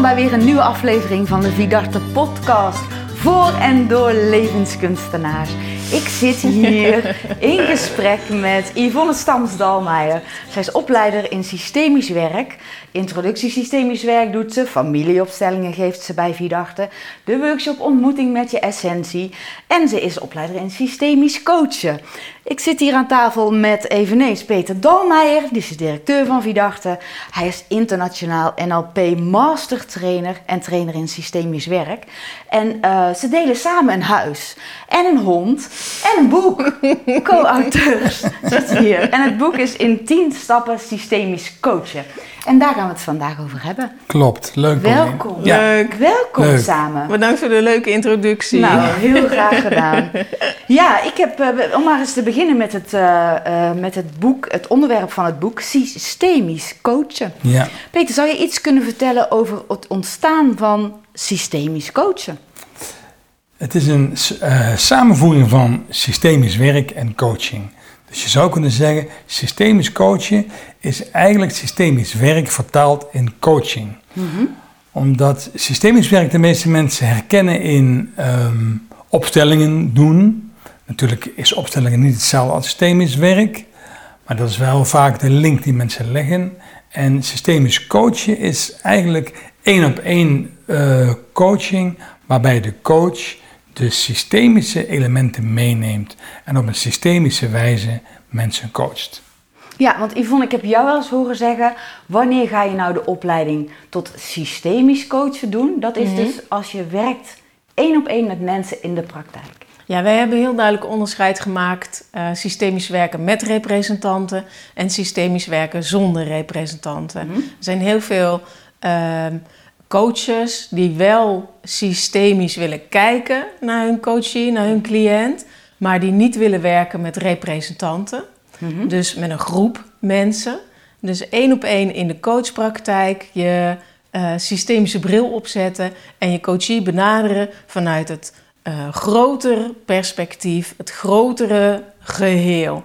Welkom bij weer een nieuwe aflevering van de Vidarte podcast voor en door levenskunstenaars. Ik zit hier in gesprek met Yvonne Stams-Dalmeijer. Zij is opleider in systemisch werk. Introductie systemisch werk doet ze, familieopstellingen geeft ze bij Vidarte, de workshop Ontmoeting met je essentie en ze is opleider in systemisch coachen. Ik zit hier aan tafel met eveneens Peter Dalmeijer, die is directeur van Vidarte. Hij is internationaal NLP master trainer en trainer in systemisch werk. En uh, ze delen samen een huis en een hond en een boek. Co-auteurs zitten hier. En het boek is in 10 stappen systemisch coachen. En daar gaan we het vandaag over hebben. Klopt, leuk. Welkom. Leuk. Welkom samen. Bedankt voor de leuke introductie. Nou, heel graag gedaan. Ja, ik heb, uh, om maar eens te beginnen met het, uh, uh, met het boek, het onderwerp van het boek, systemisch coachen. Ja. Peter, zou je iets kunnen vertellen over het ontstaan van systemisch coachen? Het is een samenvoering van systemisch werk en coaching. Dus je zou kunnen zeggen, systemisch coachen is eigenlijk systemisch werk vertaald in coaching. Mm Omdat systemisch werk de meeste mensen herkennen in um, opstellingen doen. Natuurlijk is opstellingen niet hetzelfde als systemisch werk, maar dat is wel vaak de link die mensen leggen. En systemisch coachen is eigenlijk één op één uh, coaching, waarbij de coach de systemische elementen meeneemt en op een systemische wijze mensen coacht. Ja, want Yvonne, ik heb jou wel eens horen zeggen, wanneer ga je nou de opleiding tot systemisch coachen doen? Dat is dus als je werkt één op één met mensen in de praktijk. Ja, wij hebben heel duidelijk onderscheid gemaakt. Uh, systemisch werken met representanten en systemisch werken zonder representanten. Er zijn heel veel uh, coaches die wel systemisch willen kijken naar hun coachie, naar hun cliënt, maar die niet willen werken met representanten. Mhm. Dus met een groep mensen. Dus één op één in de coachpraktijk je uh, systemische bril opzetten en je coachie benaderen vanuit het uh, grotere perspectief, het grotere geheel.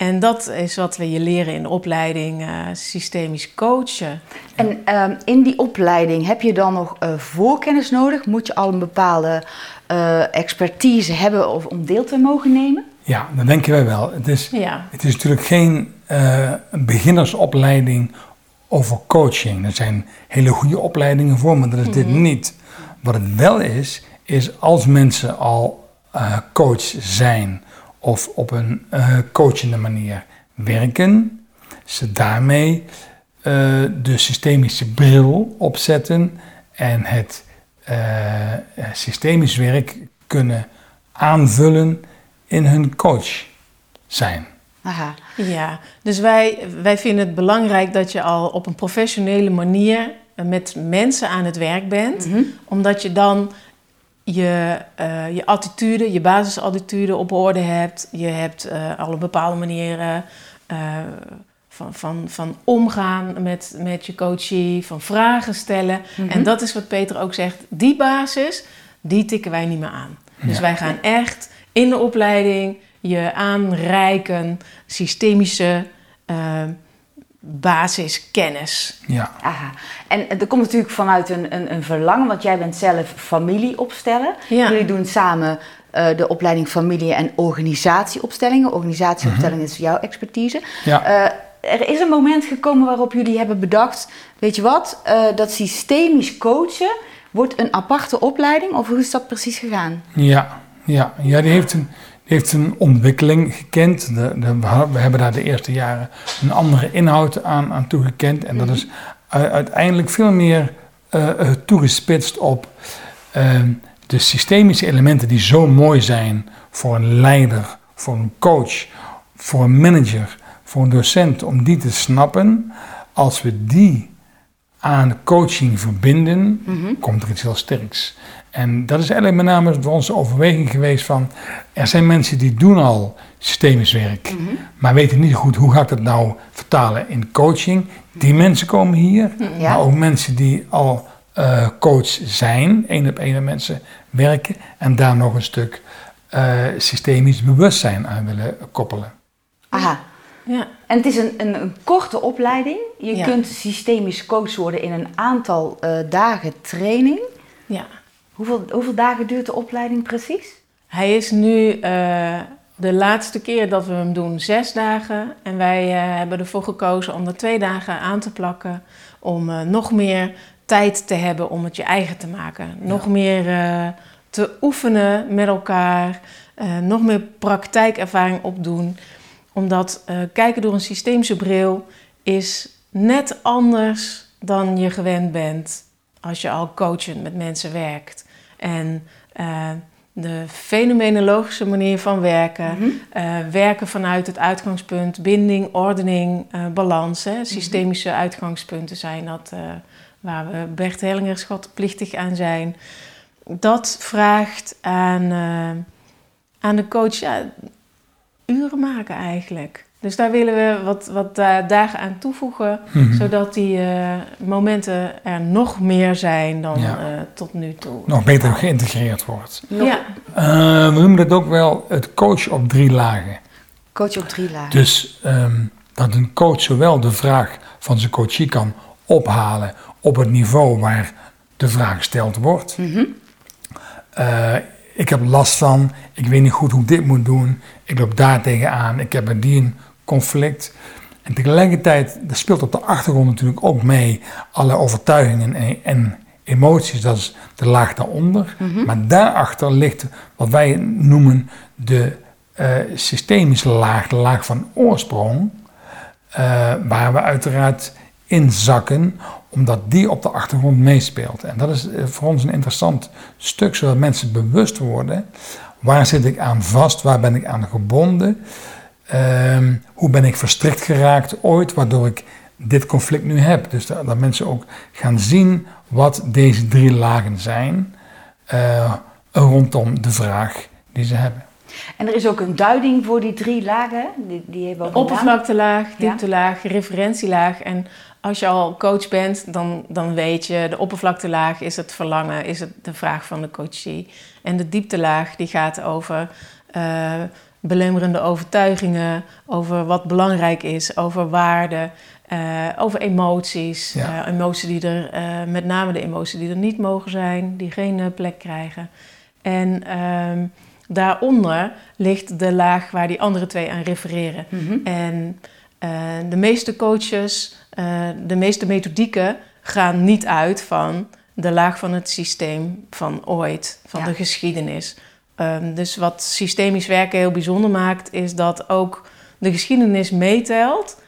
En dat is wat we je leren in de opleiding uh, systemisch coachen. En uh, in die opleiding heb je dan nog uh, voorkennis nodig? Moet je al een bepaalde uh, expertise hebben of om deel te mogen nemen? Ja, dat denken wij wel. Het is, ja. het is natuurlijk geen beginnersopleiding over coaching. Er zijn hele goede opleidingen voor, maar dat is dit mhm. niet. Wat het wel is, is als mensen al coach zijn of op een uh, coachende manier werken, ze daarmee uh, de systemische bril opzetten en het uh, systemisch werk kunnen aanvullen in hun coach zijn. Aha. Ja, dus wij, wij vinden het belangrijk dat je al op een professionele manier met mensen aan het werk bent, mm -hmm. omdat je dan je, uh, je attitude, je basisattitude op orde hebt. Je hebt uh, al een bepaalde manieren uh, van, van, van omgaan met, met je coachie, van vragen stellen. Mm -hmm. En dat is wat Peter ook zegt. Die basis, die tikken wij niet meer aan. Ja. Dus wij gaan echt in de opleiding je aanreiken systemische basiskennis. Ja. Aha. En er komt natuurlijk vanuit een, een, een verlangen, want jij bent zelf familieopsteller. Ja. Jullie doen samen uh, de opleiding familie- en organisatieopstellingen. Organisatieopstellingen mm -hmm. is jouw expertise. Ja. Uh, er is een moment gekomen waarop jullie hebben bedacht, weet je wat, uh, dat systemisch coachen wordt een aparte opleiding, of hoe is dat precies gegaan? Ja, ja. ja die heeft een heeft een ontwikkeling gekend. De, de, we hebben daar de eerste jaren een andere inhoud aan, aan toegekend. En dat is uiteindelijk veel meer uh, toegespitst op uh, de systemische elementen die zo mooi zijn voor een leider, voor een coach, voor een manager, voor een docent, om die te snappen. Als we die aan coaching verbinden, mm -hmm. komt er iets heel sterks. En dat is eigenlijk met name voor onze overweging geweest van... er zijn mensen die doen al systemisch werk, mm -hmm. maar weten niet goed hoe ga ik dat nou vertalen in coaching. Die mensen komen hier, ja. maar ook mensen die al uh, coach zijn, één op één met mensen werken... en daar nog een stuk uh, systemisch bewustzijn aan willen koppelen. Aha. Ja. En het is een, een, een korte opleiding. Je Ja. kunt systemisch coach worden in een aantal eh, dagen training. ja. Hoeveel, hoeveel dagen duurt de opleiding precies? Hij is nu eh, de laatste keer dat we hem doen zes dagen. En wij eh, hebben ervoor gekozen om er twee dagen aan te plakken. Om eh, nog meer tijd te hebben om het je eigen te maken. Nog meer te oefenen met elkaar. nog meer praktijkervaring opdoen. Omdat kijken door een systemische bril is net anders dan je gewend bent als je al coachend met mensen werkt. En eh, de fenomenologische manier van werken, Mhm. eh, werken vanuit het uitgangspunt, binding, ordening, eh, balans. Hè. Systemische uitgangspunten zijn dat, waar we Bert Hellinger schatplichtig aan zijn. Dat vraagt aan, aan de coach ja, uren maken eigenlijk. Dus daar willen we wat, wat da- dagen aan toevoegen, Mhm. zodat die eh, momenten er nog meer zijn dan Ja. eh, tot nu toe. Nog beter geïntegreerd wordt. Ja, Eh, we noemen dat ook wel het coach op drie lagen. Coach op drie lagen. Dus ehm, dat een coach zowel de vraag van zijn coachie kan ophalen op het niveau waar de vraag gesteld wordt. Mhm. Eh, ik heb last van, ik weet niet goed hoe ik dit moet doen, ik loop daar tegenaan, ik heb een die een conflict. En tegelijkertijd, dat speelt op de achtergrond natuurlijk ook mee, alle overtuigingen en, en emoties, dat is de laag daaronder. Maar daarachter ligt wat wij noemen de eh, systemische laag, de laag van oorsprong, eh, waar we uiteraard inzakken, omdat die op de achtergrond meespeelt. En dat is eh, voor ons een interessant stuk, zodat mensen bewust worden. Waar zit ik aan vast? Waar ben ik aan gebonden? Ehm, hoe ben ik verstrikt geraakt ooit, waardoor ik dit conflict nu heb? Dus dat, dat mensen ook gaan zien wat deze drie lagen zijn eh, rondom de vraag die ze hebben. En er is ook een duiding voor die drie lagen. Die, die hebben we ook oppervlaktelaag, Ja. dieptelaag, referentielaag. En als je al coach bent, dan, dan weet je, de oppervlaktelaag is het verlangen, is het de vraag van de coachie. En de dieptelaag die gaat over eh, belemmerende overtuigingen, over wat belangrijk is, over waarden, eh, over emoties. Ja. Eh, emoties die er, eh, met name de emoties die er niet mogen zijn, die geen plek krijgen. En ehm, daaronder ligt de laag waar die andere twee aan refereren. Mhm. En de meeste coaches, de meeste methodieken gaan niet uit van de laag van het systeem van ooit, van Ja. de geschiedenis. Ehm, dus wat systemisch werken heel bijzonder maakt, is dat ook de geschiedenis meetelt.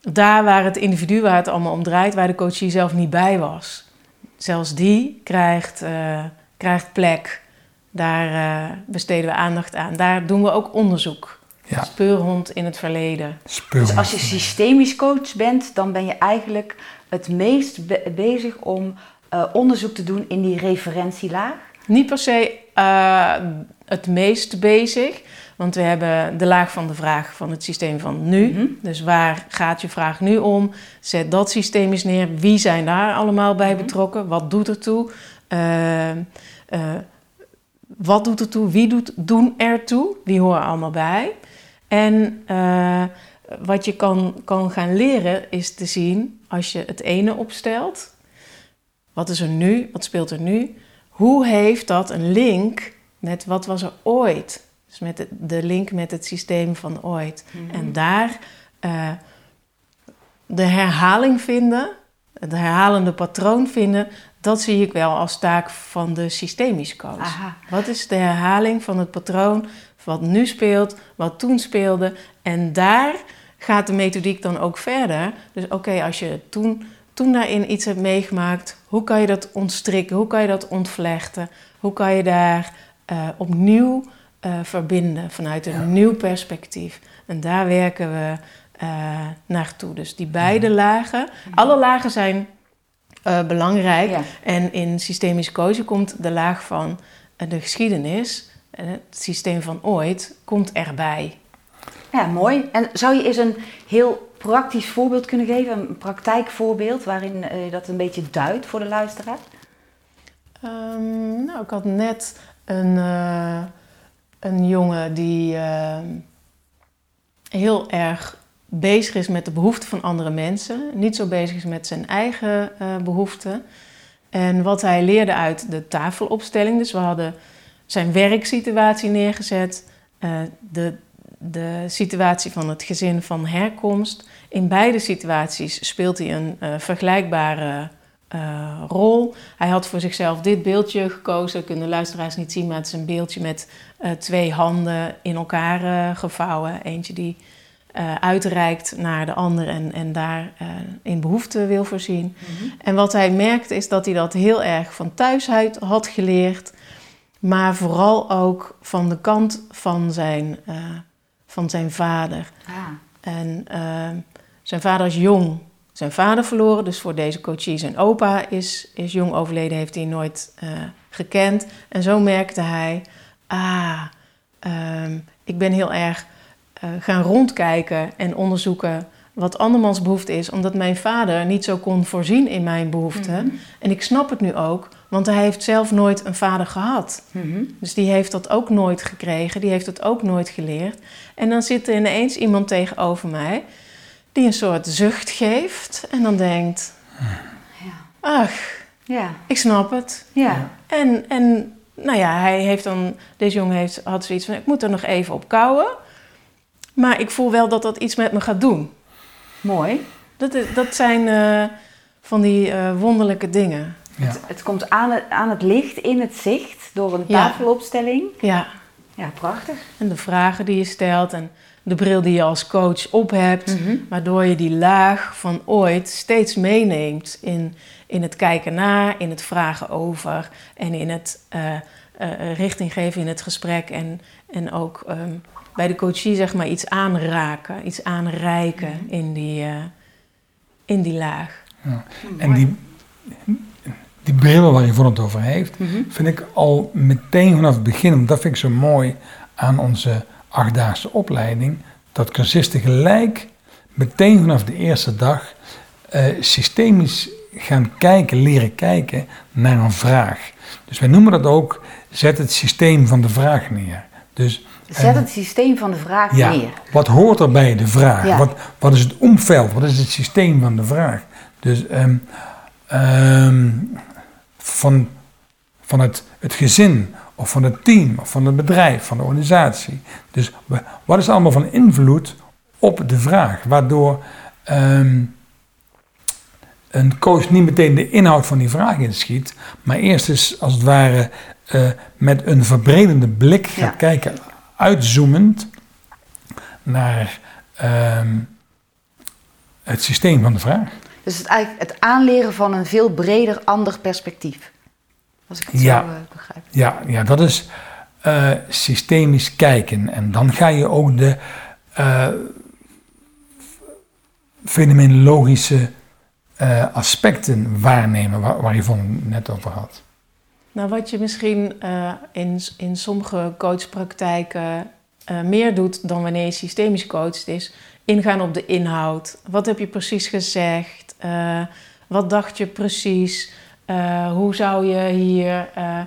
Daar waar het individu, waar het allemaal om draait, waar de coachie zelf niet bij was. Zelfs die krijgt, eh, krijgt plek. Daar eh, besteden we aandacht aan. Daar doen we ook onderzoek. Ja. Speurhond in het verleden. Dus als je systemisch coach bent, dan ben je eigenlijk het meest be- bezig om eh, onderzoek te doen in die referentielaag. Niet per se eh, het meest bezig, want we hebben de laag van de vraag van het systeem van nu. Mhm. Dus waar gaat je vraag nu om? Zet dat systeem eens neer. Wie zijn daar allemaal bij Mhm. betrokken? Wat doet ertoe? Eh, eh, wat doet ertoe? Wie doet, doen ertoe? Die horen allemaal bij. En wat je kan, kan gaan leren is te zien als je het ene opstelt. Wat is er nu? Wat speelt er nu? Hoe heeft dat een link met wat was er ooit? Dus met de, de link met het systeem van ooit. En daar eh, de herhaling vinden, het herhalende patroon vinden, dat zie ik wel als taak van de systemisch coach. Aha. Wat is de herhaling van het patroon wat nu speelt, wat toen speelde? En daar gaat de methodiek dan ook verder. Dus oké, als je toen, toen daarin iets hebt meegemaakt, hoe kan je dat ontstrikken? Hoe kan je dat ontvlechten? Hoe kan je daar eh, opnieuw eh, verbinden vanuit een Ja. nieuw perspectief? En daar werken we eh, naartoe. Dus die beide lagen, alle lagen zijn eh, belangrijk. Ja. En in systemisch coaching komt de laag van de geschiedenis, het systeem van ooit, komt erbij. Ja, mooi. En zou je eens een heel praktisch voorbeeld kunnen geven, een praktijkvoorbeeld waarin eh, je dat een beetje duidt voor de luisteraar? Ehm, nou, ik had net een, eh, een jongen die ehm, heel erg bezig is met de behoeften van andere mensen, niet zo bezig is met zijn eigen uh, behoeften. En wat hij leerde uit de tafelopstelling, dus we hadden zijn werksituatie neergezet, uh, de, de situatie van het gezin van herkomst. In beide situaties speelt hij een uh, vergelijkbare uh, rol. Hij had voor zichzelf dit beeldje gekozen. Dat kunnen luisteraars niet zien, maar het is een beeldje met uh, twee handen in elkaar gevouwen. Eentje die uitreikt naar de ander en, en daar in behoefte wil voorzien. Mm -hmm. En wat hij merkte is dat hij dat heel erg van thuis uit had geleerd. Maar vooral ook van de kant van zijn, van zijn vader. Ah. En zijn vader is jong zijn vader verloren. Dus voor deze coachie zijn opa is, is jong overleden, heeft hij nooit uh, gekend. En zo merkte hij, ah, um, ik ben heel erg uh, gaan rondkijken en onderzoeken wat andermans behoefte is, omdat mijn vader niet zo kon voorzien in mijn behoeften. Mm -hmm. En ik snap het nu ook, want hij heeft zelf nooit een vader gehad. Mm -hmm. Dus die heeft dat ook nooit gekregen, die heeft het ook nooit geleerd. En dan zit er ineens iemand tegenover mij die een soort zucht geeft en dan denkt: Ja. Ach, Ja. ik snap het. Ja. En, en nou ja, hij heeft dan, deze jongen heeft, had zoiets van: ik moet er nog even op kouwen. Maar ik voel wel dat dat iets met me gaat doen. Mooi. Dat, is- dat zijn eh, van die eh, wonderlijke dingen. Ja. Het, het komt aan het, aan het licht, in het zicht, door een Ja. tafelopstelling. Ja, Ja, prachtig. en de vragen die je stelt en de bril die je als coach op hebt. Mhm. Waardoor je die laag van ooit steeds meeneemt in, in het kijken naar, in het vragen over en in het eh, richting geven in het gesprek. En, en ook ehm, bij de coachie zeg maar iets aanraken, iets aanreiken in, die, eh, in die laag. En die, die bril waar Yvonne het over heeft, Mhm. vind ik al meteen vanaf het begin, want dat vind ik zo mooi aan onze achtdaagse opleiding, dat cursisten gelijk meteen vanaf de eerste dag eh, systemisch gaan kijken, leren kijken naar een vraag. Dus wij noemen dat ook, zet het systeem van de vraag neer. Dus Zet het systeem van de vraag ja, neer. wat hoort er bij de vraag? Ja. Wat, wat is het omveld? Wat is het systeem van de vraag? Dus ehm, ehm, van, van het, het gezin, of van het team, of van het bedrijf, van de organisatie. Dus wa- wat is allemaal van invloed op de vraag? Waardoor ehm, een coach niet meteen de inhoud van die vraag inschiet, maar eerst eens als het ware eh, met een verbredende blik gaat Ja. kijken, uitzoomend naar ehm, het systeem van de vraag. Dus het, eigenlijk het aanleren van een veel breder, ander perspectief. Als ik het Ja. zo eh, begrijp. Ja, ja dat is eh, systemisch kijken. En dan ga je ook de eh, fenomenologische eh, aspecten waarnemen waar, waar Yvonne het net over had. Nou, wat je misschien eh, in, in sommige coachpraktijken eh, meer doet dan wanneer je systemisch coacht, is ingaan op de inhoud. Wat heb je precies gezegd? Eh, wat dacht je precies? Eh, hoe zou je hier eh,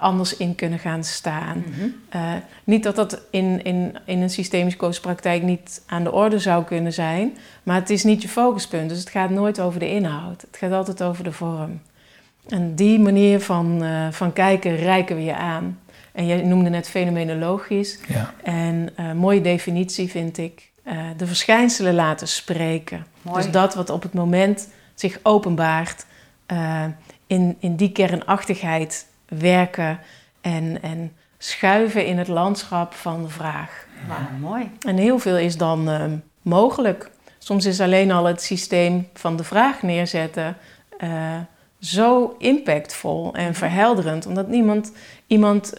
anders in kunnen gaan staan? Mhm. Niet dat dat in, in, in een systemisch coachpraktijk niet aan de orde zou kunnen zijn, maar het is niet je focuspunt. Dus het gaat nooit over de inhoud. Het gaat altijd over de vorm. En die manier van, van kijken reiken we je aan. En jij noemde net fenomenologisch. Ja, En een mooie definitie vind ik eh, de verschijnselen laten spreken. Mooi. Dus dat wat op het moment zich openbaart, eh, in, in die kernachtigheid werken en, en schuiven in het landschap van de vraag. Wauw, mooi. En heel veel is dan eh, mogelijk. Soms is alleen al het systeem van de vraag neerzetten zo impactvol en verhelderend, omdat niemand, iemand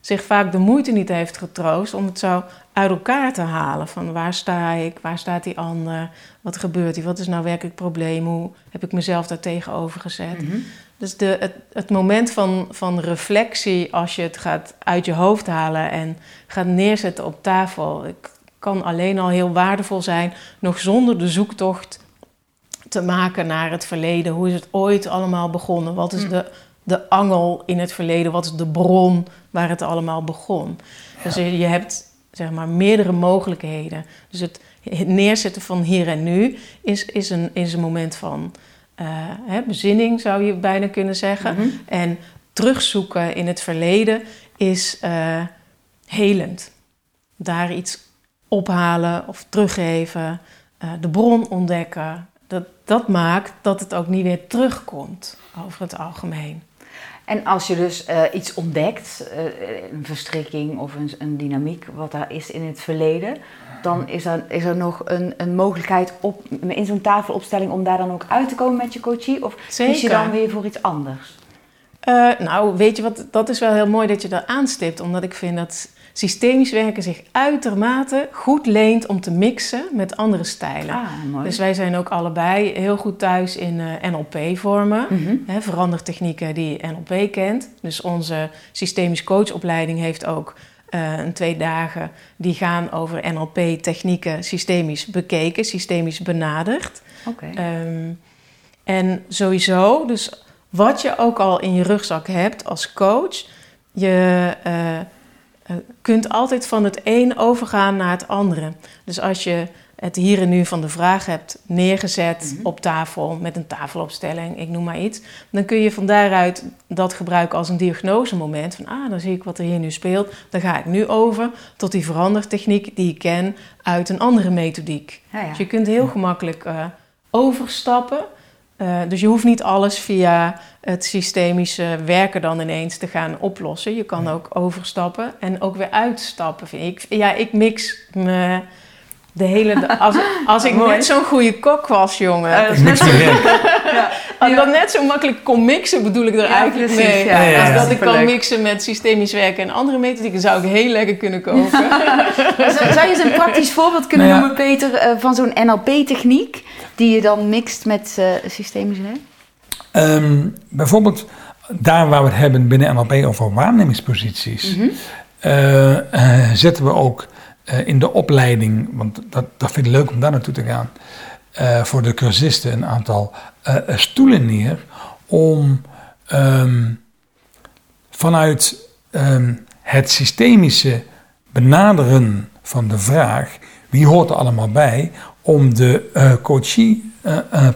zich vaak de moeite niet heeft getroost om het zo uit elkaar te halen. Van waar sta ik, waar staat die ander, wat gebeurt hier, wat is nou werkelijk het probleem, hoe heb ik mezelf daar tegenover gezet. Mhm. Dus de, het, het moment van, van reflectie, als je het gaat uit je hoofd halen en gaat neerzetten op tafel, ik- kan alleen al heel waardevol zijn, nog zonder de zoektocht te maken naar het verleden. Hoe is het ooit allemaal begonnen? Wat is Mm. de, de angel in het verleden? Wat is de bron waar het allemaal begon? Dus je, je hebt zeg maar meerdere mogelijkheden. Dus het neerzetten van hier en nu is, is, een, is een moment van uh, hè, bezinning, zou je bijna kunnen zeggen. Mhm. En terugzoeken in het verleden is uh, helend. Daar iets ophalen of teruggeven, uh, de bron ontdekken. Dat, dat maakt dat het ook niet weer terugkomt over het algemeen. En als je dus uh, iets ontdekt, uh, een verstrikking of een, een, dynamiek wat daar is in het verleden, dan is er, is er nog een, een mogelijkheid op, in zo'n tafelopstelling om daar dan ook uit te komen met je coachie? Of Zeker. kies je dan weer voor iets anders? Uh, nou, weet je wat, dat is wel heel mooi dat je dat aanstipt, omdat ik vind dat systemisch werken zich uitermate goed leent om te mixen met andere stijlen. Ah, mooi. Dus wij zijn ook allebei heel goed thuis in uh, NLP-vormen, Mm -hmm. verandertechnieken die NLP kent. Dus onze systemisch coachopleiding heeft ook uh, een twee dagen die gaan over NLP-technieken systemisch bekeken, systemisch benaderd. Okay. Um, en sowieso, dus wat je ook al in je rugzak hebt als coach, je uh, kunt altijd van het een overgaan naar het andere. Dus als je het hier en nu van de vraag hebt neergezet Mhm. mm -hmm. op tafel met een tafelopstelling, ik noem maar iets, dan kun je van daaruit dat gebruiken als een diagnosemoment. Van ah, dan zie ik wat er hier nu speelt. Dan ga ik nu over tot die verandertechniek die ik ken uit een andere methodiek. Ja, ja. Dus je kunt heel gemakkelijk uh, overstappen. Uh, dus je hoeft niet alles via het systemische werken dan ineens te gaan oplossen. Je kan ook overstappen en ook weer uitstappen. Vind ik. Ja, ik mix me de hele Als, als ik net zo'n goede kok was, jongen. Uh, mix ja. Als ik dat net zo makkelijk kon mixen, bedoel ik er ja, eigenlijk precies, mee. Ja, ja, Als dat ik kan mixen met systemisch werken en andere methodieken, zou ik heel lekker kunnen koken. zou, zou je eens een praktisch voorbeeld kunnen nou ja. noemen, Peter, uh, van zo'n NLP-techniek die je dan mixt met uh, systemisch werk? Um, bijvoorbeeld daar waar we het hebben binnen NLP over waarnemingsposities, Mhm. mm -hmm. zetten we ook uh, in de opleiding, want dat, dat vind ik leuk om daar naartoe te gaan, uh, voor de cursisten een aantal uh, stoelen neer om um, vanuit um, het systemische benaderen van de vraag wie hoort er allemaal bij, om de uh, coachie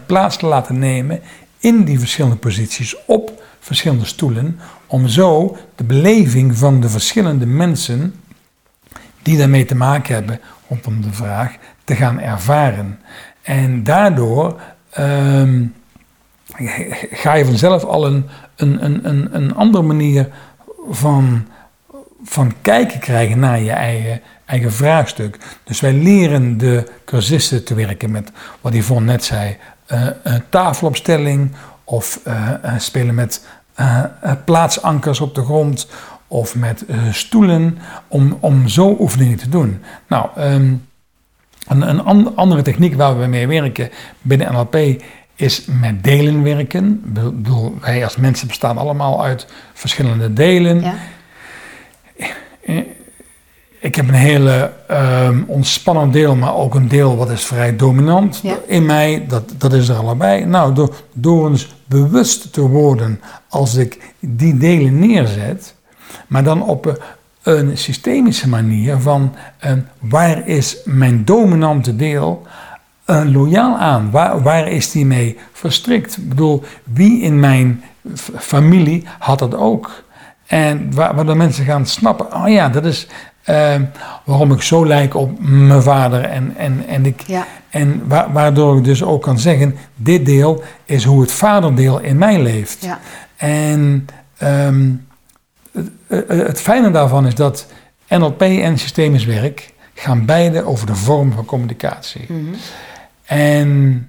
plaats te laten nemen in die verschillende posities op verschillende stoelen, om zo de beleving van de verschillende mensen die daarmee te maken hebben rondom de vraag te gaan ervaren. En daardoor um, ga je vanzelf al een, een, een, een, een andere manier van, van kijken krijgen naar je eigen, eigen vraagstuk. Dus wij leren de cursisten te werken met wat Yvonne net zei, een tafelopstelling of uh, spelen met plaatsankers op de grond of met stoelen, om, om zo oefeningen te doen. Nou, um, een, een an andere techniek waar we mee werken binnen NLP is met delen werken. Ik bedoel, wij als mensen bestaan allemaal uit verschillende delen. Ja. Ik heb een hele um, ontspannend deel, maar ook een deel wat is vrij dominant Ja. in mij. Dat, dat is er allebei. Nou, door, door eens bewust te worden als ik die delen neerzet, maar dan op een systemische manier van uh, waar is mijn dominante deel uh, loyaal aan? Waar, waar is die mee verstrikt? Ik bedoel, wie in mijn familie had dat ook? En waar, waar de mensen gaan snappen, oh ja, dat is uh, waarom ik zo lijk op mijn vader. En, en, en, ik, Ja. en wa waardoor ik dus ook kan zeggen, dit deel is hoe het vaderdeel in mij leeft. Ja. En um, het, het fijne daarvan is dat NLP en systemisch werk gaan beide over de vorm van communicatie. Mhm. En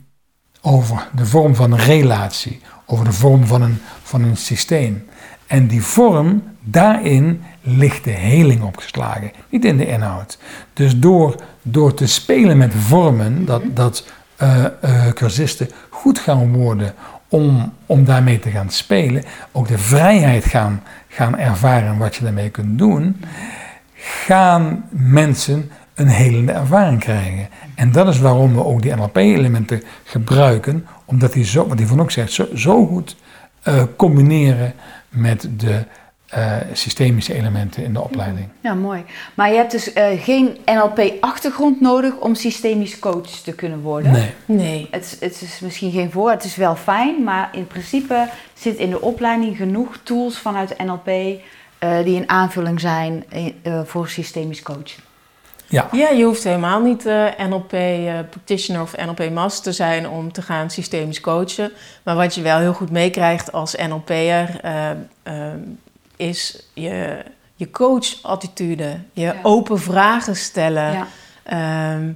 over de vorm van een relatie, over de vorm van een, van een systeem. En die vorm, daarin ligt de heling opgeslagen, niet in de inhoud. Dus door, door te spelen met vormen, dat, dat uh, uh, cursisten goed gaan worden om, om daarmee te gaan spelen, ook de vrijheid gaan, gaan ervaren wat je daarmee kunt doen, gaan mensen een helende ervaring krijgen. En dat is waarom we ook die NLP-elementen gebruiken, omdat die zo, wat die van ook zegt, zo, goed uh, combineren met de eh, systemische elementen in de opleiding. Ja, mooi. Maar je hebt dus eh, geen NLP-achtergrond nodig om systemisch coach te kunnen worden. Nee. Nee. Het, het is misschien geen voor, het is wel fijn, maar in principe zit in de opleiding genoeg tools vanuit NLP eh, die een aanvulling zijn eh, voor systemisch coachen. Ja. Ja, je hoeft helemaal niet eh, NLP eh, practitioner of NLP master te zijn om te gaan systemisch coachen. Maar wat je wel heel goed meekrijgt als NLP'er eh, eh, is je, je coach-attitude, je Ja. open vragen stellen. Ja. Ehm,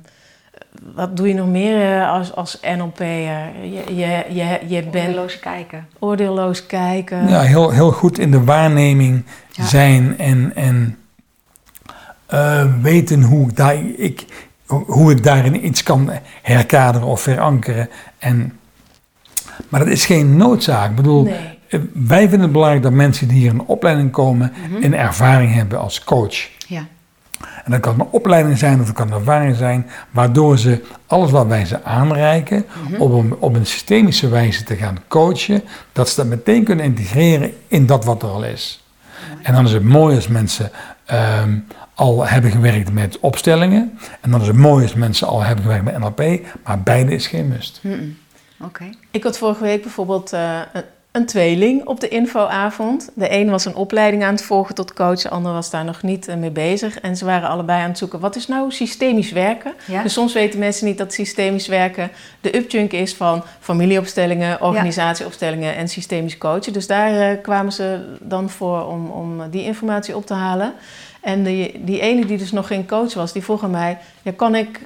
wat doe je nog meer eh, als, als NLP'er? Je, je, je, je bent Oordeelloos kijken. oordeelloos kijken. Ja, heel, heel goed in de waarneming Ja. zijn en, en eh, weten hoe ik, daar, ik, hoe ik daarin iets kan herkaderen of verankeren. En, maar dat is geen noodzaak. Ik bedoel, Nee. Eh, wij vinden het belangrijk dat mensen die hier in een opleiding komen, een ervaring hebben als coach. Ja. En dat kan een opleiding zijn of dat kan een ervaring zijn, waardoor ze alles wat wij ze aanreiken, op, een, op een systemische wijze te gaan coachen, dat ze dat meteen kunnen integreren in dat wat er al is. En dan is het mooi als mensen ehm, al hebben gewerkt met opstellingen, en dan is het mooi als mensen al hebben gewerkt met NLP, maar beide is geen must. Mm-mm. Oké. Ik had vorige week bijvoorbeeld eh, een, tweeling op de infoavond. De een was een opleiding aan het volgen tot coach, de ander was daar nog niet eh, mee bezig. En ze waren allebei aan het zoeken, wat is nou systemisch werken? Ja. Dus soms weten mensen niet dat systemisch werken de upjunk is van familieopstellingen, organisatieopstellingen en systemisch coachen. Dus daar eh, kwamen ze dan voor om, om die informatie op te halen. En die, die ene die dus nog geen coach was, die vroeg aan mij, ja, kan ik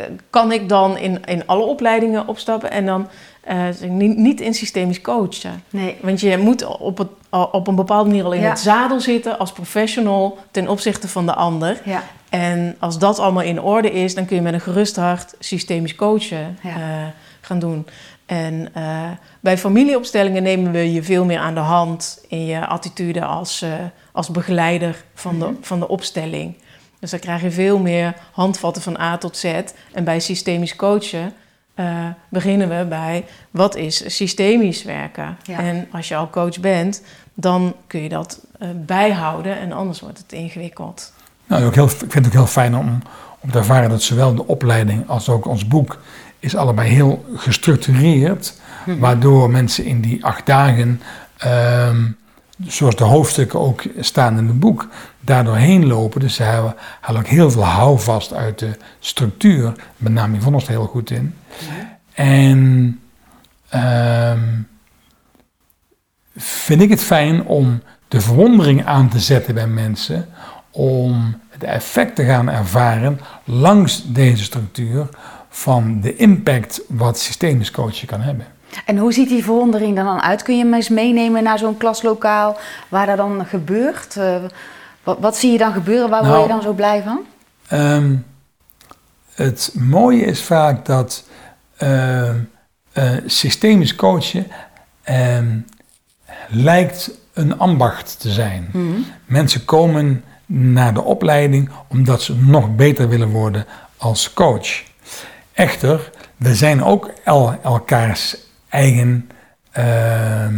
eh, kan ik dan in, in alle opleidingen opstappen en dan eh, niet, niet in systemisch coachen? Nee. Want je moet op, het, op een bepaalde manier al in Ja. het zadel zitten als professional ten opzichte van de ander. Ja. En als dat allemaal in orde is, dan kun je met een gerust hart systemisch coachen Ja. eh, gaan doen. En eh, bij familieopstellingen nemen we je veel meer aan de hand in je attitude als, als begeleider van, de, van de opstelling. Dus dan krijg je veel meer handvatten van A tot Z. En bij systemisch coachen eh, beginnen we bij wat is systemisch werken. Ja. En als je al coach bent, dan kun je dat eh, bijhouden en anders wordt het ingewikkeld. Nou, ook heel, ik vind het ook heel fijn om, om te ervaren dat zowel de opleiding als ook ons boek is allebei heel gestructureerd. Waardoor mensen in die acht dagen, ehm, zoals de hoofdstukken ook staan in het boek, daardoor heen lopen. Dus ze halen ook heel veel houvast uit de structuur. Met name Yvonne is er heel goed in. En ehm, vind ik het fijn om de verwondering aan te zetten bij mensen om het effect te gaan ervaren langs deze structuur van de impact wat systemisch coachen kan hebben. En hoe ziet die verwondering er dan uit? Kun je me eens meenemen naar zo'n klaslokaal waar dat dan gebeurt? Eh, wat, wat zie je dan gebeuren? Waar word Nou, je dan zo blij van? Ehm, het mooie is vaak dat ehm, eh, systemisch coachen ehm, lijkt een ambacht te zijn. Mhm. Mensen komen naar de opleiding omdat ze nog beter willen worden als coach. Echter, we zijn ook el- elkaars eigen eh,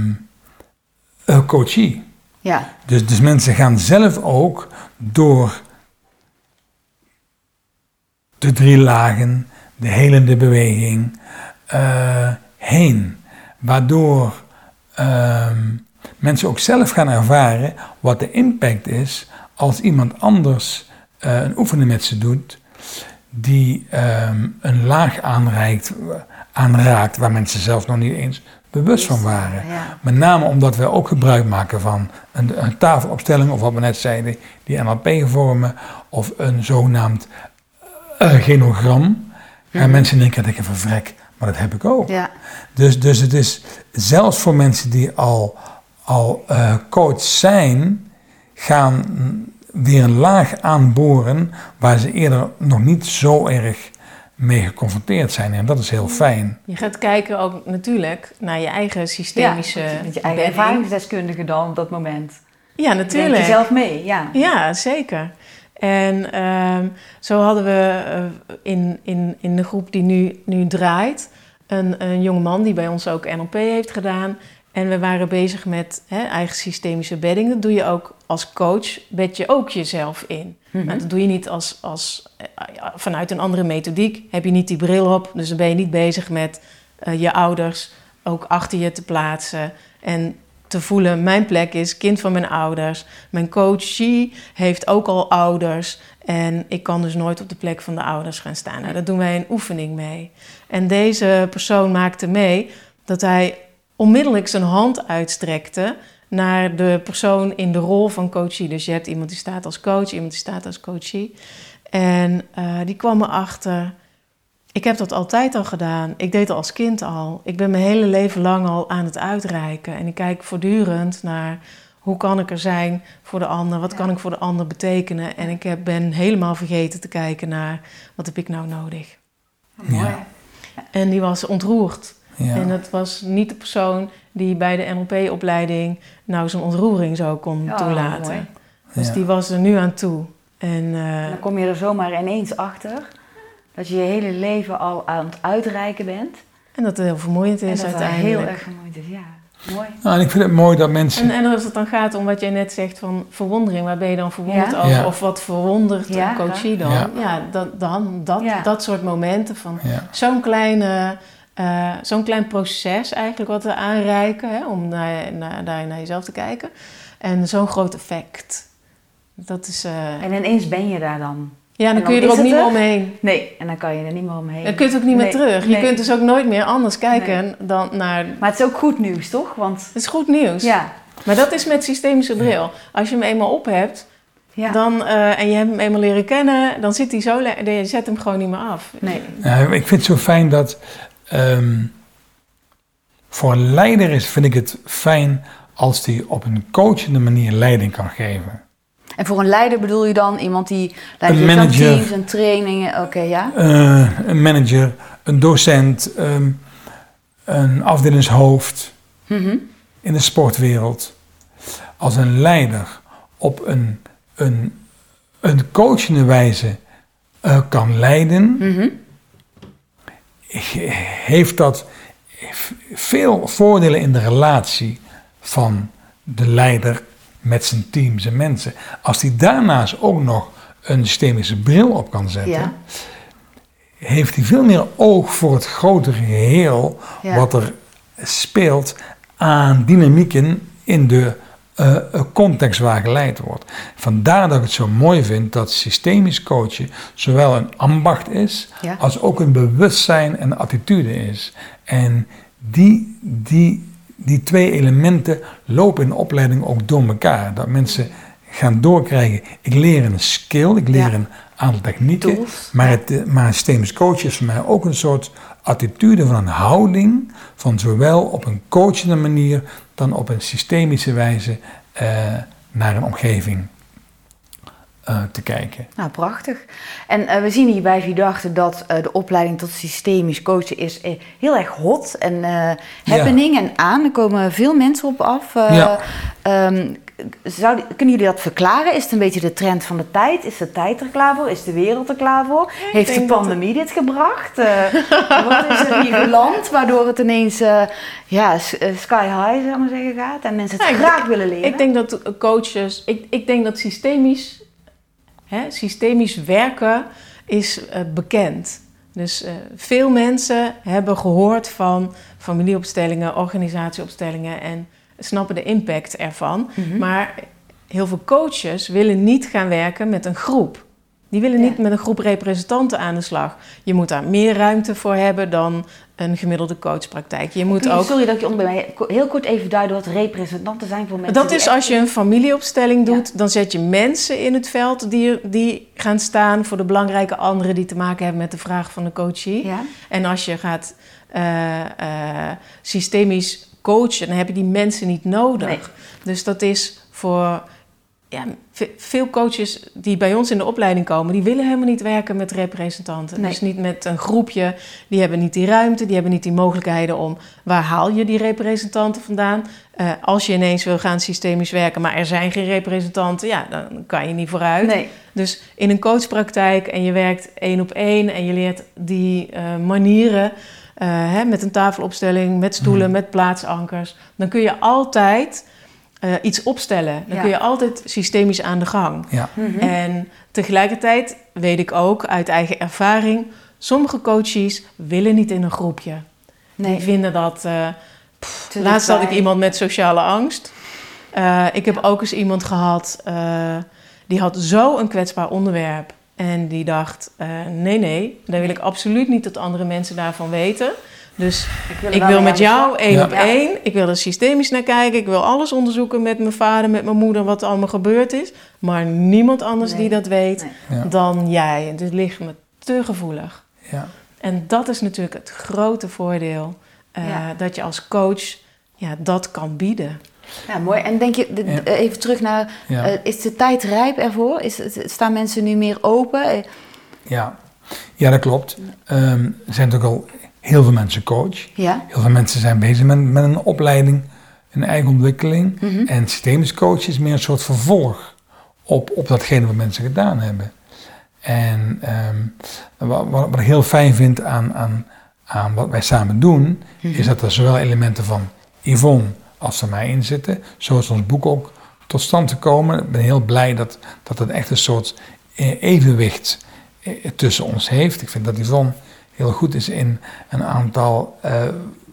coachie. Ja, Dus, dus mensen gaan zelf ook door de drie lagen, de helende beweging eh, heen. Waardoor ehm, mensen ook zelf gaan ervaren wat de impact is als iemand anders eh, een oefening met ze doet die ehm, een laag aanreikt, aanraakt waar mensen zelf nog niet eens bewust van waren. ja. Met name omdat we ook gebruik maken van een, een tafelopstelling, of wat we net zeiden, die NLP-vormen, of een zogenaamd eh, genogram. En mensen denken, ik even vrek, maar dat heb ik ook. ja. Dus, dus het is zelfs voor mensen die al, al eh, coach zijn, gaan weer een laag aanboren waar ze eerder nog niet zo erg mee geconfronteerd zijn. En dat is heel fijn. Je gaat kijken ook natuurlijk naar je eigen systemische ja, met je eigen bedding. ervaringsdeskundige dan op dat moment. Ja, Denk natuurlijk. je zelf mee, ja. Ja, zeker. En ehm, zo hadden we eh, in, in, in de groep die nu, nu draait, een, een jonge man die bij ons ook NLP heeft gedaan. En we waren bezig met hè, eigen systemische bedding. Dat doe je ook als coach, bed je ook jezelf in. Maar dat doe je niet als, als, vanuit een andere methodiek. Heb je niet die bril op, dus dan ben je niet bezig met eh, je ouders ook achter je te plaatsen. En te voelen, mijn plek is kind van mijn ouders. Mijn coachie heeft ook al ouders. En ik kan dus nooit op de plek van de ouders gaan staan. Nou, daar doen wij een oefening mee. En deze persoon maakte mee dat hij onmiddellijk zijn hand uitstrekte naar de persoon in de rol van coachie. Dus je hebt iemand die staat als coach, iemand die staat als coachie. En eh, die kwam erachter, ik heb dat altijd al gedaan. Ik deed het als kind al. Ik ben mijn hele leven lang al aan het uitreiken. En ik kijk voortdurend naar hoe kan ik er zijn voor de ander? Wat kan ik voor de ander betekenen? En ik heb, ben helemaal vergeten te kijken naar wat heb ik nou nodig. Mooi. Ja. En die was ontroerd. Ja. En dat was niet de persoon die bij de NLP-opleiding nou zijn ontroering zo kon Oh, toelaten. mooi. Dus Ja. die was er nu aan toe. En eh, En dan kom je er zomaar ineens achter dat je je hele leven al aan het uitreiken bent. en dat het heel vermoeiend En is dat het uiteindelijk. heel erg vermoeiend is. Ja, mooi. Nou, en ik vind het mooi dat mensen... En, en als het dan gaat om wat jij net zegt van verwondering, waar ben je dan verwonderd Ja. over? Ja. Of wat verwondert Ja, een coachie dan? Ja. Ja, dat, dan, dat, Ja. dat soort momenten van Ja. zo'n kleine... eh, zo'n klein proces eigenlijk wat we aanreiken, hè, om naar, naar, daar naar jezelf te kijken. En zo'n groot effect. Dat is... eh, En ineens ben je daar dan. ja, dan kun je dan er ook niet meer er. omheen. Nee, en dan kan je er niet meer omheen. Je kunt ook niet meer Nee, terug. Je nee. kunt dus ook nooit meer anders kijken dan naar... Maar het is ook goed nieuws, toch? Want Het is goed nieuws. ja, Maar dat is met systemische bril. Als je hem eenmaal op hebt, ja. dan, eh, en je hebt hem eenmaal leren kennen, dan zit hij zo... Je zet hem gewoon niet meer af. Nee. Ja, ik vind het zo fijn dat. ehm, voor een leider is, vind ik het fijn als die op een coachende manier leiding kan geven. En voor een leider bedoel je dan iemand die leidt Een manager. teams en trainingen. Oké, ja. Eh, een manager, een docent, ehm, een afdelingshoofd Mhm. in de sportwereld. Als een leider op een, een, een coachende wijze eh, kan leiden, Mhm. heeft dat veel voordelen in de relatie van de leider met zijn team, zijn mensen. Als hij daarnaast ook nog een systemische bril op kan zetten, Ja. heeft hij veel meer oog voor het grotere geheel Ja. wat er speelt aan dynamieken in de eh, eh, context waar geleid wordt. Vandaar dat ik het zo mooi vind dat systemisch coachen zowel een ambacht is Ja. als ook een bewustzijn en attitude is. En die, die, die twee elementen lopen in de opleiding ook door elkaar. Dat mensen gaan doorkrijgen, ik leer een skill, ik leer Ja. een aantal technieken, Tools. maar, het, eh, maar systemisch coachen is voor mij ook een soort attitude van een houding, van zowel op een coachende manier dan op een systemische wijze eh, naar een omgeving eh, te kijken. Nou, prachtig. En eh, we zien hier bij Vidachte dat eh, de opleiding tot systemisch coachen is eh, heel erg hot en eh happening en aan. Er komen veel mensen op af. Eh, Ja. ehm, zou, kunnen jullie dat verklaren? Is het een beetje de trend van de tijd? Is de tijd er klaar voor? Is de wereld er klaar voor? Heeft de pandemie dit gebracht? Eh, wat is er hier geland waardoor het ineens eh, ja, sky high zou ik maar zeggen, gaat en mensen het Ja, ik graag willen leren? Ik denk dat coaches, ik, ik denk dat systemisch, hè, systemisch werken is eh, bekend. Dus eh, veel mensen hebben gehoord van familieopstellingen, organisatieopstellingen en snappen de impact ervan. Mhm. Maar heel veel coaches willen niet gaan werken met een groep. Die willen Ja. niet met een groep representanten aan de slag. Je moet daar meer ruimte voor hebben dan een gemiddelde coachpraktijk. Je moet je- ook Sorry dat ik je onderbreek, ko- heel kort even duiden wat representanten zijn voor mensen Dat is echt- als je een familieopstelling doet, dan zet je mensen in het veld die, die gaan staan voor de belangrijke anderen die te maken hebben met de vraag van de coachie. Ja? En als je gaat eh, eh, systemisch coachen, dan heb je die mensen niet nodig. Nee. Dus dat is voor ja, ve- veel coaches die bij ons in de opleiding komen, die willen helemaal niet werken met representanten. Nee. Dus niet met een groepje, die hebben niet die ruimte, die hebben niet die mogelijkheden om waar haal je die representanten vandaan. Eh, als je ineens wil gaan systemisch werken, maar er zijn geen representanten, ja, dan kan je niet vooruit. Nee. Dus in een coachpraktijk en je werkt één op één en je leert die eh, manieren eh, hè, met een tafelopstelling, met stoelen, Mhm. met plaatsankers, dan kun je altijd eh, iets opstellen. Dan Ja. kun je altijd systemisch aan de gang. Ja. Mhm. En tegelijkertijd weet ik ook uit eigen ervaring, sommige coaches willen niet in een groepje. Die Nee, vinden dat. eh, laatst had ik iemand met sociale angst. Eh, ik heb ook eens iemand gehad eh, die had zo een kwetsbaar onderwerp. En die dacht: eh, nee, nee, daar wil ik absoluut niet dat andere mensen daarvan weten. Dus ik wil met jou één Ja. op één. Ik wil er systemisch naar kijken. Ik wil alles onderzoeken met mijn vader, met mijn moeder, wat er allemaal gebeurd is. Maar niemand anders Nee. die dat weet Nee. Ja. dan jij. En Dit ligt me te gevoelig. Ja. En dat is natuurlijk het grote voordeel. eh, Ja. Dat je als coach ja, dat kan bieden. Ja, mooi. En denk je, de- Ja. eh, even terug naar, Ja. eh, is de tijd rijp ervoor? Is, het- staan mensen nu meer open? Ja. ja, dat klopt. Ehm, er zijn natuurlijk al heel veel mensen coach. Ja? Heel veel mensen zijn bezig met, met een opleiding, een eigen ontwikkeling. Mhm. En systemisch coach is meer een soort vervolg op, op datgene wat mensen gedaan hebben. En ehm, wat, wat wat ik heel fijn vind aan, aan, aan wat wij samen doen, Mhm. is dat er zowel elementen van Yvonne als van mij in zitten. Zo is ons boek ook tot stand gekomen. Ik ben heel blij dat, dat het echt een soort eh, evenwicht eh, tussen ons heeft. Ik vind dat Yvonne heel goed is in een aantal eh,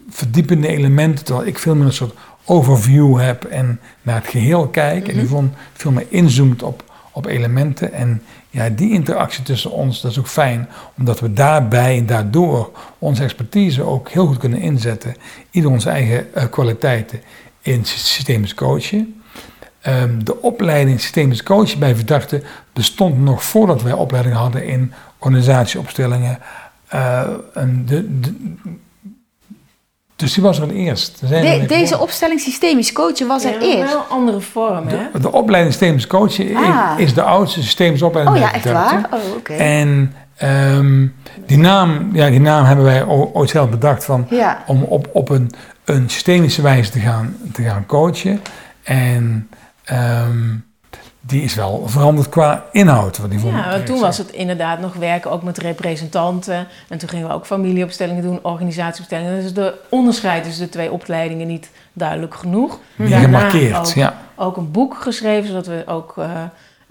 verdiepende elementen, terwijl ik veel meer een soort overview heb en naar het geheel kijk. En Mhm. Yvonne veel meer inzoomt op, op elementen. En ja, die interactie tussen ons, dat is ook fijn, omdat we daarbij en daardoor onze expertise ook heel goed kunnen inzetten. Ieder onze eigen eh, kwaliteiten in sy- systemisch coachen. Ehm, de opleiding systemisch coachen bij verdachten bestond nog voordat wij opleiding hadden in organisatieopstellingen. Eh, en de, de- dus die was er het eerst. Er er De- deze opstelling systemisch coachen was er Ja, eerst. Wel een andere vorm, hè? de, opleiding systemisch coachen Ah. is de oudste systemische opleiding Oh ja, echt waar? Oh, oké. En ehm, die, naam, ja, die naam hebben wij ooit zelf bedacht van, Ja. om op, op een, een systemische wijze te gaan, te gaan coachen. En ehm, die is wel veranderd qua inhoud. Wat die Ja, want toen was het inderdaad nog werken ook met representanten. En toen gingen we ook familieopstellingen doen, organisatieopstellingen. Dus de onderscheid tussen de twee opleidingen niet duidelijk genoeg. Daarna gemarkeerd. ook, Ja. ook een boek geschreven, zodat we ook eh,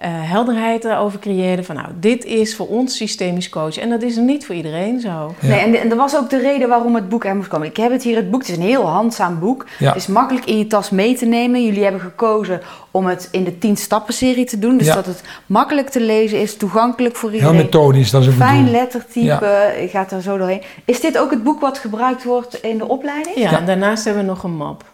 helderheid daarover creëerden. Van nou, dit is voor ons systemisch coach. En dat is niet voor iedereen zo. Ja. Nee, en, en dat was ook de reden waarom het boek er moest komen. Ik heb het hier, het boek, het is een heel handzaam boek. Ja. Het is makkelijk in je tas mee te nemen. Jullie hebben gekozen om het in de 10 stappen serie te doen. Dus Ja. dat het makkelijk te lezen is, toegankelijk voor Heel iedereen. methodisch, dat is het Fijn lettertype, je gaat er zo doorheen. Is dit ook het boek wat gebruikt wordt in de opleiding? Ja, Ja. en daarnaast hebben we nog een map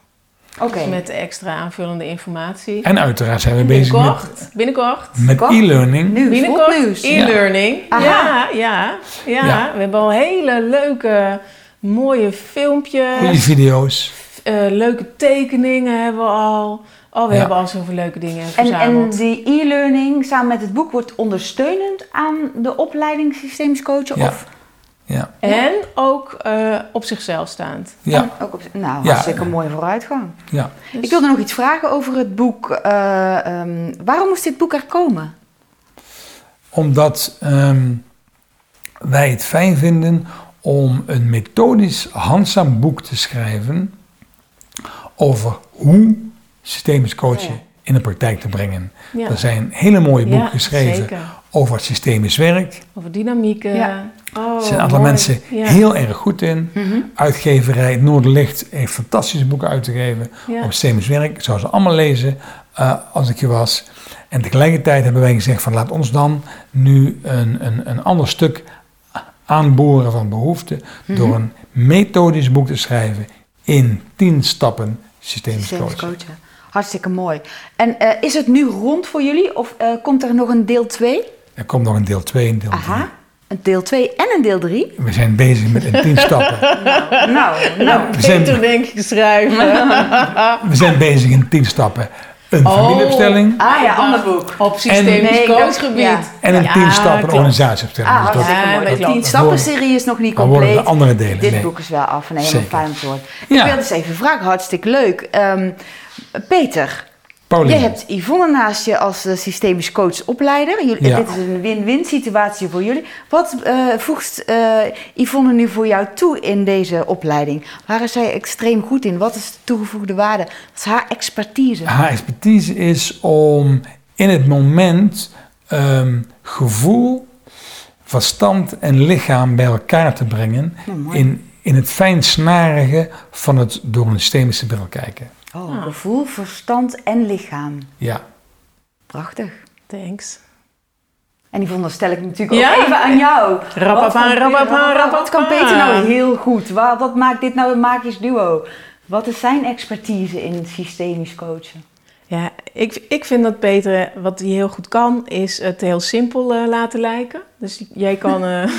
Oké. met extra aanvullende informatie. En uiteraard zijn we bezig met, Binnenkort, binnenkort. met e-learning. Nieuws, Binnenkort nieuws. e-learning. Aha. Ja, ja, ja, Ja. We hebben al hele leuke, mooie filmpjes. Goede video's. eh, leuke tekeningen hebben we al. Oh, we Ja. hebben al zoveel leuke dingen En, verzameld. en die e-learning samen met het boek wordt ondersteunend aan de opleiding systemisch coachen? Ja. Of Ja. En ook eh, op zichzelf staand. Ja. ook op, nou, Ja. mooie vooruitgang. ja. Dus- Ik wilde nog iets vragen over het boek. Eh, ehm, waarom moest dit boek er komen? Omdat ehm, wij het fijn vinden om een methodisch handzaam boek te schrijven over hoe systemisch coachen Ja. in de praktijk te brengen. Ja. Er zijn hele mooie boeken Ja, geschreven zeker. Over het systemisch werk. Over dynamieken. Ja. Oh, Er zijn een aantal mooi. mensen Ja. heel erg goed in. Uitgeverij Noorderlicht heeft fantastische boeken uitgegeven Ja. over systemisch werk. Ik zou ze allemaal lezen eh, als ik je was. En tegelijkertijd hebben wij gezegd van laat ons dan nu een, een, een ander stuk aanboren van behoefte Mhm. door een methodisch boek te schrijven in tien stappen systemisch Systemisch coachen. coachen. Hartstikke mooi. En eh, is het nu rond voor jullie of eh, komt er nog een deel 2? Er komt nog een deel 2 en deel 3. Aha, een deel 2 en een deel 3? We zijn bezig met in tien stappen. Nou, nou. We zijn, Peter denk ik schrijven. we zijn bezig in tien stappen. Een Oh. familieopstelling Ah ja, ander boek. Op systemisch Nee, coachgebied. ja. en een Ja, tien stappen klopt. organisatieopstelling. Ah, Dus dat- Ja, De klopt. 10 stappen serie is nog niet Dan worden compleet. de andere delen. Dit nee. boek is wel af en helemaal fijn om te horen. Ja. Ik wilde eens even vragen, hartstikke leuk. Ehm, Peter, Je hebt Yvonne naast je als eh, systemisch coach opleider. Jullie, Ja. Dit is een win-win situatie voor jullie. Wat eh, voegt eh, Yvonne nu voor jou toe in deze opleiding? Waar is zij extreem goed in? Wat is de toegevoegde waarde? Wat is haar expertise? Haar expertise is om in het moment ehm, gevoel, verstand en lichaam bij elkaar te brengen. Nou, in, in het fijnsnarige van het door een systemische bril kijken. Oh, gevoel, verstand en lichaam. Ja. Prachtig. Thanks. En Yvonne, stel ik natuurlijk Ja. ook even aan jou. Wat Rappapa, kan- rappapa, rappapa. Wat kan Peter nou heel goed? Wat, wat maakt dit nou een magisch duo? Wat is zijn expertise in systemisch coachen? Ja, ik, ik vind dat Peter, wat hij heel goed kan, is het heel simpel eh, laten lijken. Dus jij kan, eh,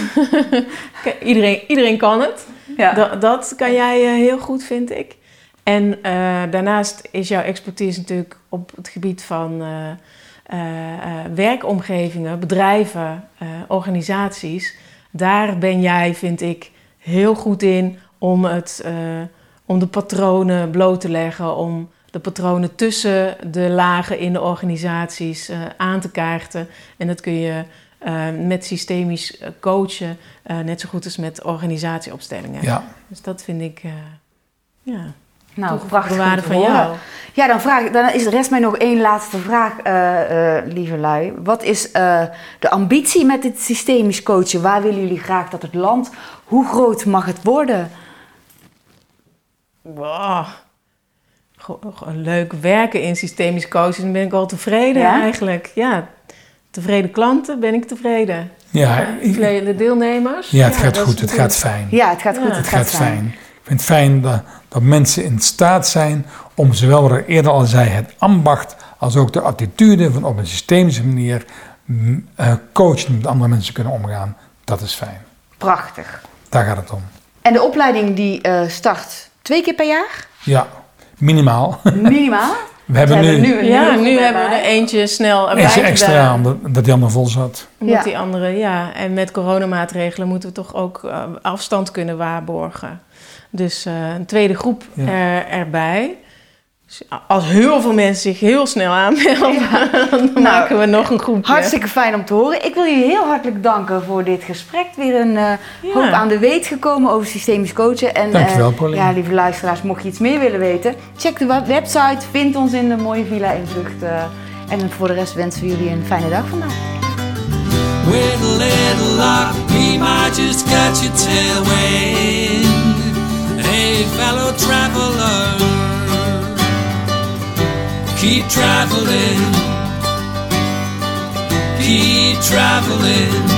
iedereen, iedereen kan het. Ja. Dat, dat kan jij eh, heel goed, vind ik. En eh, daarnaast is jouw expertise natuurlijk op het gebied van eh, eh, werkomgevingen, bedrijven, organisaties. Daar ben jij, vind ik, heel goed in om, het, om de patronen bloot te leggen, om de patronen tussen de lagen in de organisaties aan te kaarten. En dat kun je met systemisch coachen, net zo goed als met organisatieopstellingen. ja. Dus dat vind ik, ja, Nou, prachtig van horen. jou. Ja, dan, vraag, ik- dan is de rest mij nog één laatste vraag, eh, eh, lieve lui. Wat is eh, de ambitie met dit systemisch coachen? Waar willen jullie graag dat het land? Hoe groot mag het worden? Wow. Gewoon leuk werken in systemisch coaching, dan ben ik al tevreden Ja? eigenlijk. Ja, tevreden klanten, ben ik tevreden. Ja, Tevreden deelnemers. ja, het gaat goed, het gaat fijn. Ja, het gaat goed, Ja. het Het gaat, gaat fijn. Ik vind het fijn dat, dat mensen in staat zijn om zowel wat ik eerder al zei, het ambacht, als ook de attitude van op een systemische manier eh, coachen met andere mensen kunnen omgaan. Dat is fijn. Prachtig. Daar gaat het om. En de opleiding die eh, start twee keer per jaar? Ja, minimaal. Minimaal? We hebben nu, Ja, nu hebben we er eentje snel erbij eentje extra, gedaan. omdat dat die ander vol zat. Ja. die andere, ja. En met coronamaatregelen moeten we toch ook eh, afstand kunnen waarborgen. Dus eh, een tweede groep Ja. er, erbij. Dus als heel veel mensen zich heel snel aanmelden, dan maken we nog een groepje. Hartstikke fijn om te horen. Ik wil jullie heel hartelijk danken voor dit gesprek. Weer een eh, Ja. hoop aan de weet gekomen over systemisch coachen. En, Dankjewel, eh, Pauline. Ja, lieve luisteraars, mocht je iets meer willen weten, check de web- website. Vind ons in de mooie villa in eh, en voor de rest wensen we jullie een fijne dag vandaag. With a little luck, we might just catch a tailwind. Hey, fellow traveler, keep traveling, keep traveling.